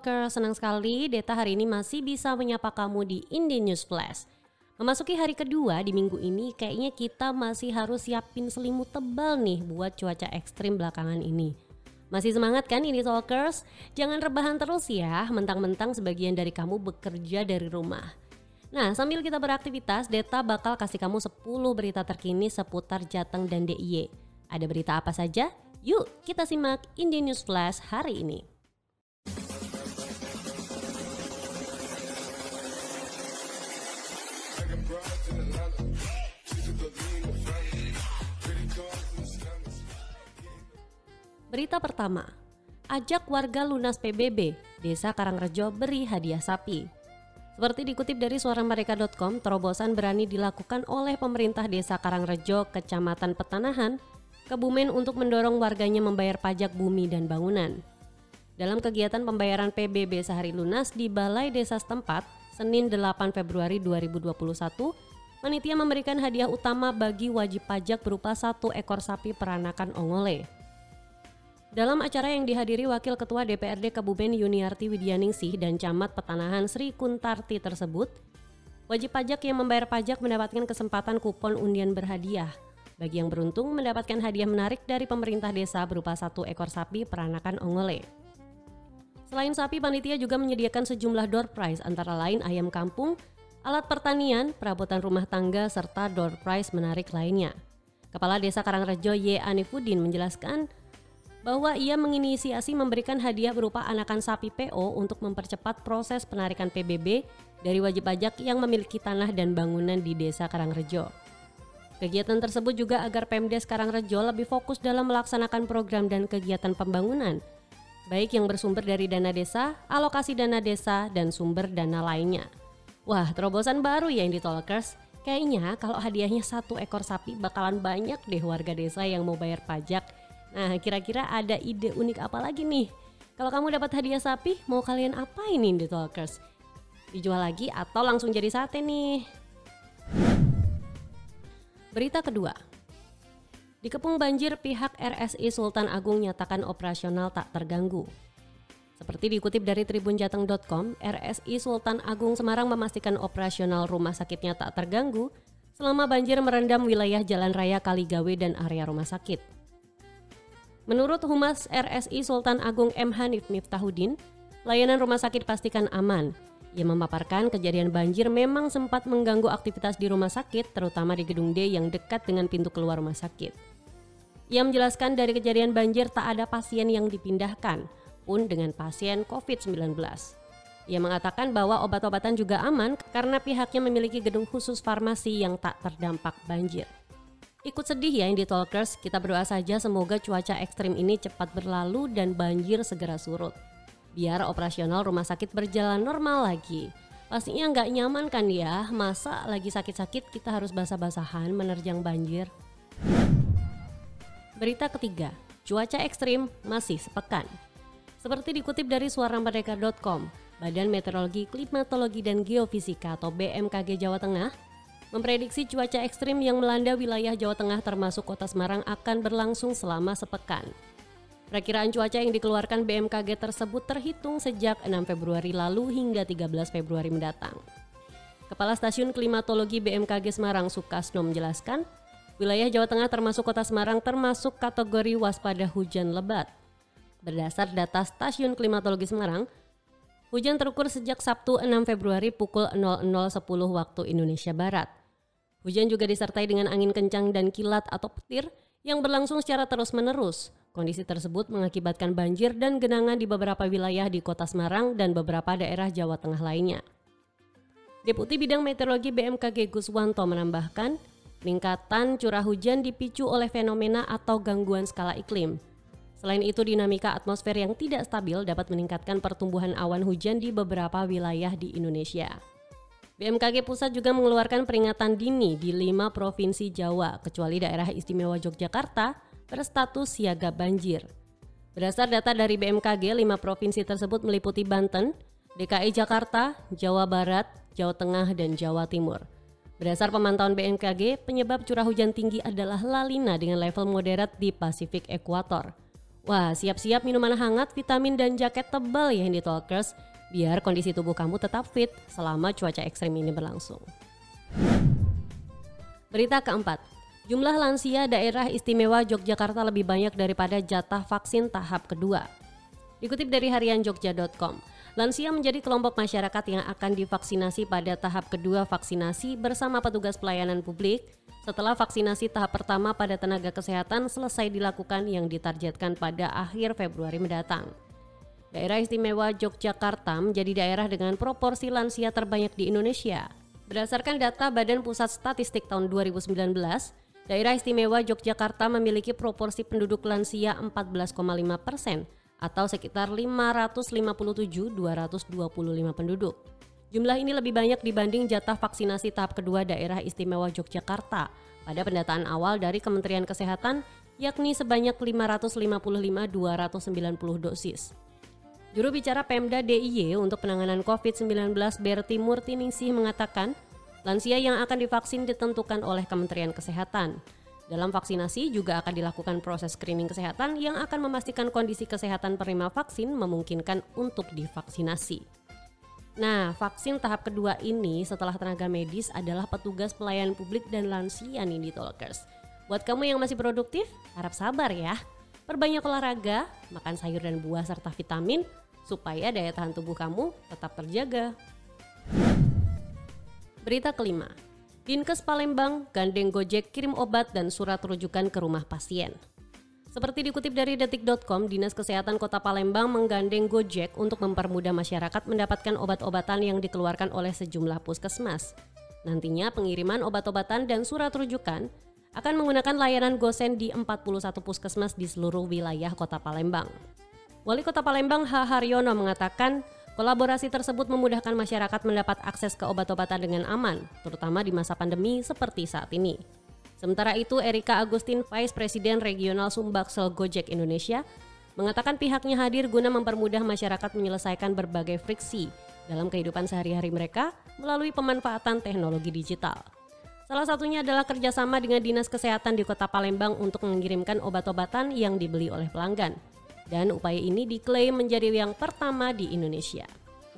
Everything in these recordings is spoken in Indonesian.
Talker, senang sekali Deta hari ini masih bisa menyapa kamu di Indie News Flash. Memasuki hari kedua di minggu ini, kayaknya kita masih harus siapin selimut tebal nih buat cuaca ekstrim belakangan ini. Masih semangat kan Indie Talkers? Jangan rebahan terus ya, mentang-mentang sebagian dari kamu bekerja dari rumah. Nah, sambil kita beraktivitas, Deta bakal kasih kamu 10 berita terkini seputar Jateng dan DIY. Ada berita apa saja? Yuk, kita simak Indie News Flash hari ini. Berita pertama, ajak warga lunas PBB, Desa Karangrejo beri hadiah sapi. Seperti dikutip dari suaramereka.com, terobosan berani dilakukan oleh pemerintah Desa Karangrejo, Kecamatan Petanahan, Kebumen untuk mendorong warganya membayar pajak bumi dan bangunan. Dalam kegiatan pembayaran PBB sehari lunas di Balai Desa setempat, Senin 8 Februari 2021, Panitia memberikan hadiah utama bagi wajib pajak berupa satu ekor sapi peranakan ongole. Dalam acara yang dihadiri Wakil Ketua DPRD Kabupaten Yuniarti Widyaningsih dan Camat Petanahan Sri Kuntarti tersebut, wajib pajak yang membayar pajak mendapatkan kesempatan kupon undian berhadiah. Bagi yang beruntung mendapatkan hadiah menarik dari pemerintah desa berupa satu ekor sapi peranakan ongole. Selain sapi, panitia juga menyediakan sejumlah door prize antara lain ayam kampung, alat pertanian, perabotan rumah tangga, serta door prize menarik lainnya. Kepala Desa Karangrejo Y. Anifuddin menjelaskan bahwa ia menginisiasi memberikan hadiah berupa anakan sapi PO untuk mempercepat proses penarikan PBB dari wajib pajak yang memiliki tanah dan bangunan di Desa Karangrejo. Kegiatan tersebut juga agar Pemdes Karangrejo lebih fokus dalam melaksanakan program dan kegiatan pembangunan, baik yang bersumber dari dana desa, alokasi dana desa, dan sumber dana lainnya. Wah, terobosan baru ya yang ditolakers. Kayaknya kalau hadiahnya satu ekor sapi bakalan banyak deh warga desa yang mau bayar pajak Nah, kira-kira ada ide unik apa lagi nih? Kalau kamu dapat hadiah sapi, mau kalian apa ini di Talkers? Dijual lagi atau langsung jadi sate nih? Berita kedua. Dikepung banjir, pihak RSI Sultan Agung nyatakan operasional tak terganggu. Seperti dikutip dari tribunjateng.com, RSI Sultan Agung Semarang memastikan operasional rumah sakitnya tak terganggu selama banjir merendam wilayah Jalan Raya Kaligawe dan area rumah sakit. Menurut Humas RSI Sultan Agung M. Hanif Miftahudin, layanan rumah sakit pastikan aman. Ia memaparkan kejadian banjir memang sempat mengganggu aktivitas di rumah sakit, terutama di gedung D yang dekat dengan pintu keluar rumah sakit. Ia menjelaskan dari kejadian banjir tak ada pasien yang dipindahkan, pun dengan pasien COVID-19. Ia mengatakan bahwa obat-obatan juga aman karena pihaknya memiliki gedung khusus farmasi yang tak terdampak banjir. Ikut sedih ya Indie Talkers, kita berdoa saja semoga cuaca ekstrim ini cepat berlalu dan banjir segera surut. Biar operasional rumah sakit berjalan normal lagi. Pastinya nggak nyaman kan ya, masa lagi sakit-sakit kita harus basah-basahan menerjang banjir. Berita ketiga, cuaca ekstrim masih sepekan. Seperti dikutip dari suaramerdeka.com, Badan Meteorologi, Klimatologi, dan Geofisika atau BMKG Jawa Tengah memprediksi cuaca ekstrim yang melanda wilayah Jawa Tengah termasuk kota Semarang akan berlangsung selama sepekan. Perakiraan cuaca yang dikeluarkan BMKG tersebut terhitung sejak 6 Februari lalu hingga 13 Februari mendatang. Kepala Stasiun Klimatologi BMKG Semarang Sukasno menjelaskan, wilayah Jawa Tengah termasuk kota Semarang termasuk kategori waspada hujan lebat. Berdasar data Stasiun Klimatologi Semarang, hujan terukur sejak Sabtu 6 Februari pukul 00.10 waktu Indonesia Barat. Hujan juga disertai dengan angin kencang dan kilat atau petir yang berlangsung secara terus-menerus. Kondisi tersebut mengakibatkan banjir dan genangan di beberapa wilayah di kota Semarang dan beberapa daerah Jawa Tengah lainnya. Deputi Bidang Meteorologi BMKG Guswanto menambahkan, peningkatan curah hujan dipicu oleh fenomena atau gangguan skala iklim. Selain itu, dinamika atmosfer yang tidak stabil dapat meningkatkan pertumbuhan awan hujan di beberapa wilayah di Indonesia. BMKG Pusat juga mengeluarkan peringatan dini di lima provinsi Jawa, kecuali daerah istimewa Yogyakarta, berstatus siaga banjir. Berdasar data dari BMKG, lima provinsi tersebut meliputi Banten, DKI Jakarta, Jawa Barat, Jawa Tengah, dan Jawa Timur. Berdasar pemantauan BMKG, penyebab curah hujan tinggi adalah lalina dengan level moderat di Pasifik Ekuator. Wah, siap-siap minuman hangat, vitamin dan jaket tebal ya Handy Talkers, biar kondisi tubuh kamu tetap fit selama cuaca ekstrim ini berlangsung. Berita keempat, jumlah lansia daerah istimewa Yogyakarta lebih banyak daripada jatah vaksin tahap kedua. Dikutip dari harian jogja.com, lansia menjadi kelompok masyarakat yang akan divaksinasi pada tahap kedua vaksinasi bersama petugas pelayanan publik setelah vaksinasi tahap pertama pada tenaga kesehatan selesai dilakukan yang ditargetkan pada akhir Februari mendatang. Daerah istimewa Yogyakarta menjadi daerah dengan proporsi lansia terbanyak di Indonesia. Berdasarkan data Badan Pusat Statistik tahun 2019, daerah istimewa Yogyakarta memiliki proporsi penduduk lansia 14,5 persen atau sekitar 557.225 penduduk. Jumlah ini lebih banyak dibanding jatah vaksinasi tahap kedua daerah istimewa Yogyakarta pada pendataan awal dari Kementerian Kesehatan yakni sebanyak 555.290 dosis. Juru bicara Pemda DIY untuk penanganan COVID-19 Berti Murtiningsih mengatakan, lansia yang akan divaksin ditentukan oleh Kementerian Kesehatan. Dalam vaksinasi juga akan dilakukan proses screening kesehatan yang akan memastikan kondisi kesehatan penerima vaksin memungkinkan untuk divaksinasi. Nah, vaksin tahap kedua ini setelah tenaga medis adalah petugas pelayanan publik dan lansia nih di Talkers. Buat kamu yang masih produktif, harap sabar ya. Perbanyak olahraga, makan sayur dan buah serta vitamin supaya daya tahan tubuh kamu tetap terjaga. Berita kelima, Dinkes Palembang gandeng Gojek kirim obat dan surat rujukan ke rumah pasien. Seperti dikutip dari detik.com, Dinas Kesehatan Kota Palembang menggandeng Gojek untuk mempermudah masyarakat mendapatkan obat-obatan yang dikeluarkan oleh sejumlah puskesmas. Nantinya pengiriman obat-obatan dan surat rujukan akan menggunakan layanan GoSend di 41 puskesmas di seluruh wilayah Kota Palembang. Wali Kota Palembang H. Haryono mengatakan kolaborasi tersebut memudahkan masyarakat mendapat akses ke obat-obatan dengan aman, terutama di masa pandemi seperti saat ini. Sementara itu, Erika Agustin, Vice Presiden Regional Sumbaksel Gojek Indonesia, mengatakan pihaknya hadir guna mempermudah masyarakat menyelesaikan berbagai friksi dalam kehidupan sehari-hari mereka melalui pemanfaatan teknologi digital. Salah satunya adalah kerjasama dengan Dinas Kesehatan di Kota Palembang untuk mengirimkan obat-obatan yang dibeli oleh pelanggan. Dan upaya ini diklaim menjadi yang pertama di Indonesia.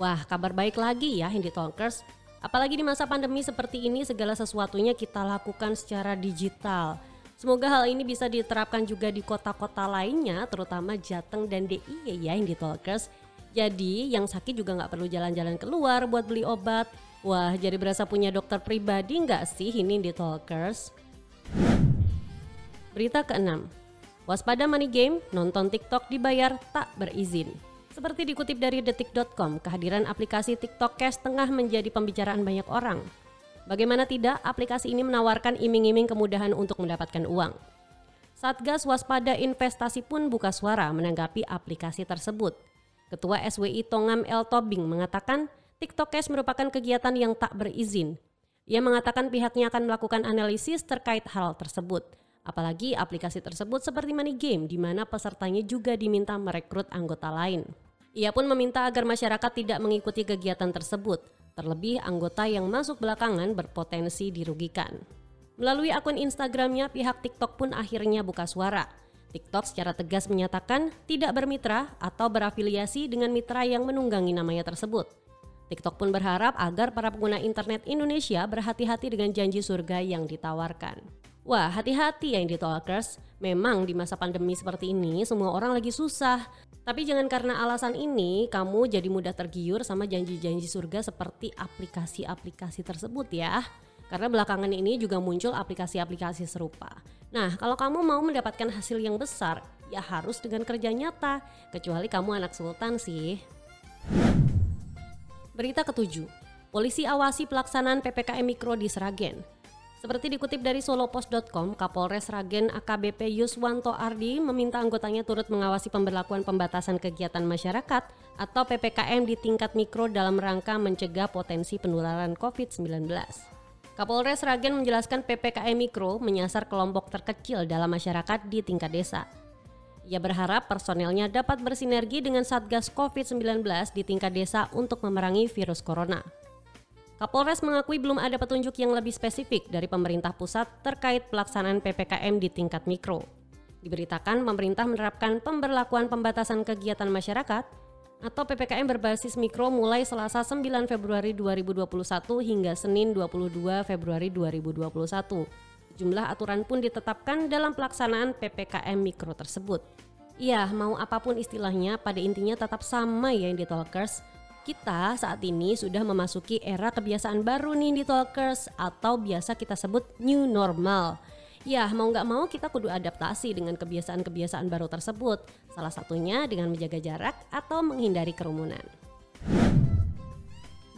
Wah, kabar baik lagi ya Hindi Talkers. Apalagi di masa pandemi seperti ini segala sesuatunya kita lakukan secara digital. Semoga hal ini bisa diterapkan juga di kota-kota lainnya terutama Jateng dan DIY ya yang di Talkers. Jadi yang sakit juga nggak perlu jalan-jalan keluar buat beli obat. Wah jadi berasa punya dokter pribadi nggak sih ini di Talkers? Berita keenam, waspada money game, nonton TikTok dibayar tak berizin. Seperti dikutip dari detik.com, kehadiran aplikasi TikTok Cash tengah menjadi pembicaraan banyak orang. Bagaimana tidak, aplikasi ini menawarkan iming-iming kemudahan untuk mendapatkan uang. Satgas Waspada Investasi pun buka suara menanggapi aplikasi tersebut. Ketua SWI Tongam El Tobing mengatakan TikTok Cash merupakan kegiatan yang tak berizin. Ia mengatakan pihaknya akan melakukan analisis terkait hal tersebut. Apalagi aplikasi tersebut seperti money game di mana pesertanya juga diminta merekrut anggota lain. Ia pun meminta agar masyarakat tidak mengikuti kegiatan tersebut, terlebih anggota yang masuk belakangan berpotensi dirugikan. Melalui akun Instagramnya, pihak TikTok pun akhirnya buka suara. TikTok secara tegas menyatakan tidak bermitra atau berafiliasi dengan mitra yang menunggangi namanya tersebut. TikTok pun berharap agar para pengguna internet Indonesia berhati-hati dengan janji surga yang ditawarkan. Wah, hati-hati ya Indie Talkers. Memang di masa pandemi seperti ini semua orang lagi susah. Tapi jangan karena alasan ini kamu jadi mudah tergiur sama janji-janji surga seperti aplikasi-aplikasi tersebut ya. Karena belakangan ini juga muncul aplikasi-aplikasi serupa. Nah, kalau kamu mau mendapatkan hasil yang besar, ya harus dengan kerja nyata. Kecuali kamu anak sultan sih. Berita ketujuh, polisi awasi pelaksanaan PPKM Mikro di Seragen. Seperti dikutip dari solopos.com, Kapolres Ragen AKBP Yuswanto Ardi meminta anggotanya turut mengawasi pemberlakuan pembatasan kegiatan masyarakat atau PPKM di tingkat mikro dalam rangka mencegah potensi penularan COVID-19. Kapolres Ragen menjelaskan PPKM Mikro menyasar kelompok terkecil dalam masyarakat di tingkat desa. Ia berharap personelnya dapat bersinergi dengan Satgas COVID-19 di tingkat desa untuk memerangi virus corona. Kapolres mengakui belum ada petunjuk yang lebih spesifik dari pemerintah pusat terkait pelaksanaan PPKM di tingkat mikro. Diberitakan pemerintah menerapkan pemberlakuan pembatasan kegiatan masyarakat atau PPKM berbasis mikro mulai Selasa 9 Februari 2021 hingga Senin 22 Februari 2021. Jumlah aturan pun ditetapkan dalam pelaksanaan PPKM mikro tersebut. Ya, mau apa pun istilahnya, pada intinya tetap sama ya di Talkers. Kita saat ini sudah memasuki era kebiasaan baru nih di Talkers atau biasa kita sebut new normal Ya, mau nggak mau kita kudu adaptasi dengan kebiasaan-kebiasaan baru tersebut. Salah satunya dengan menjaga jarak atau menghindari kerumunan.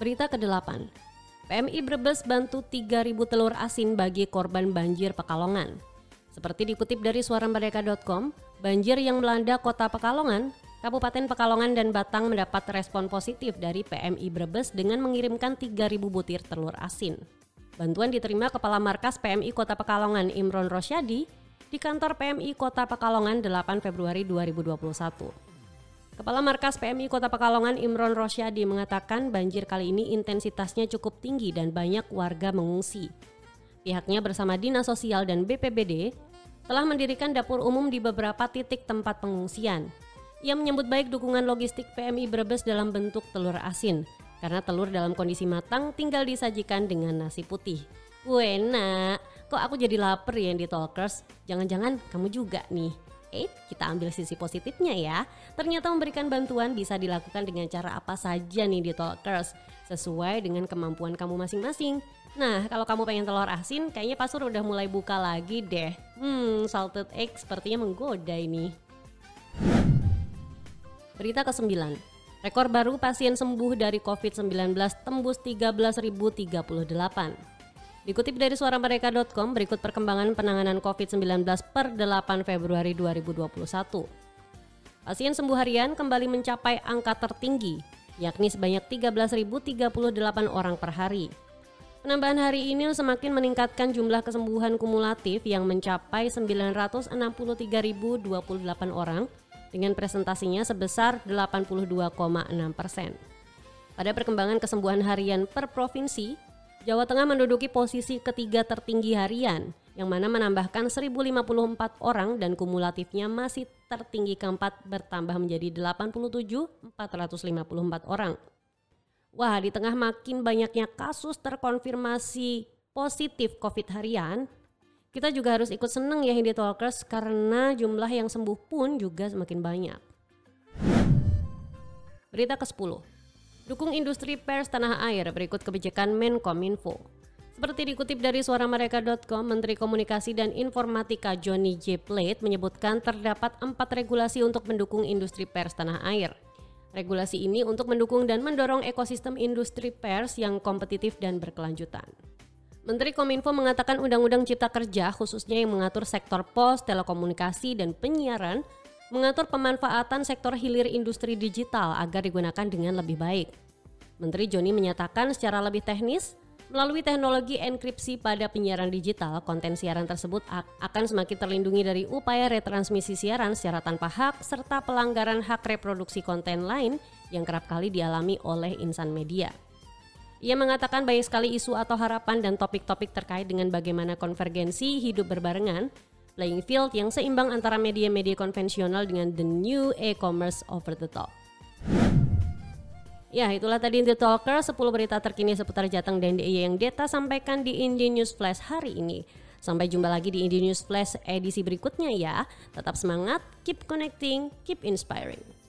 Berita ke-8. PMI Brebes bantu 3.000 telur asin bagi korban banjir Pekalongan. Seperti dikutip dari suaramerdeka.com, banjir yang melanda kota Pekalongan, Kabupaten Pekalongan dan Batang mendapat respon positif dari PMI Brebes dengan mengirimkan 3.000 butir telur asin. Bantuan diterima Kepala Markas PMI Kota Pekalongan Imron Rosyadi di kantor PMI Kota Pekalongan 8 Februari 2021. Kepala Markas PMI Kota Pekalongan Imron Rosyadi mengatakan banjir kali ini intensitasnya cukup tinggi dan banyak warga mengungsi. Pihaknya bersama Dinas Sosial dan BPBD telah mendirikan dapur umum di beberapa titik tempat pengungsian. Ia menyebut baik dukungan logistik PMI Brebes dalam bentuk telur asin karena telur dalam kondisi matang tinggal disajikan dengan nasi putih. Wena, kok aku jadi lapar ya di Talkers? Jangan-jangan kamu juga nih. Eh, kita ambil sisi positifnya ya. Ternyata memberikan bantuan bisa dilakukan dengan cara apa saja nih di Talkers, sesuai dengan kemampuan kamu masing-masing. Nah, kalau kamu pengen telur asin, kayaknya pasur udah mulai buka lagi deh. Hmm, salted egg sepertinya menggoda ini. Berita ke-9. Rekor baru pasien sembuh dari COVID-19 tembus 13.038. Dikutip dari suaramereka.com, berikut perkembangan penanganan COVID-19 per 8 Februari 2021. Pasien sembuh harian kembali mencapai angka tertinggi, yakni sebanyak 13.038 orang per hari. Penambahan hari ini semakin meningkatkan jumlah kesembuhan kumulatif yang mencapai 963.028 orang dengan presentasinya sebesar 82,6 persen. Pada perkembangan kesembuhan harian per provinsi, Jawa Tengah menduduki posisi ketiga tertinggi harian, yang mana menambahkan 1054 orang dan kumulatifnya masih tertinggi keempat bertambah menjadi 87.454 orang. Wah, di tengah makin banyaknya kasus terkonfirmasi positif COVID harian, kita juga harus ikut seneng ya Hindi Talkers karena jumlah yang sembuh pun juga semakin banyak. Berita ke-10. Dukung industri pers tanah air berikut kebijakan Menkominfo. Seperti dikutip dari suaramereka.com, Menteri Komunikasi dan Informatika Johnny J. Plate menyebutkan terdapat empat regulasi untuk mendukung industri pers tanah air. Regulasi ini untuk mendukung dan mendorong ekosistem industri pers yang kompetitif dan berkelanjutan. Menteri Kominfo mengatakan Undang-Undang Cipta Kerja khususnya yang mengatur sektor pos, telekomunikasi, dan penyiaran mengatur pemanfaatan sektor hilir industri digital agar digunakan dengan lebih baik. Menteri Joni menyatakan secara lebih teknis, melalui teknologi enkripsi pada penyiaran digital, konten siaran tersebut akan semakin terlindungi dari upaya retransmisi siaran secara tanpa hak serta pelanggaran hak reproduksi konten lain yang kerap kali dialami oleh insan media. Ia mengatakan banyak sekali isu atau harapan dan topik-topik terkait dengan bagaimana konvergensi hidup berbarengan, playing field yang seimbang antara media-media konvensional dengan the new e-commerce over the top. Ya, itulah tadi The Talker, 10 berita terkini seputar Jateng dan DIY yang Deta sampaikan di Indie News Flash hari ini. Sampai jumpa lagi di Indie News Flash edisi berikutnya ya. Tetap semangat, keep connecting, keep inspiring.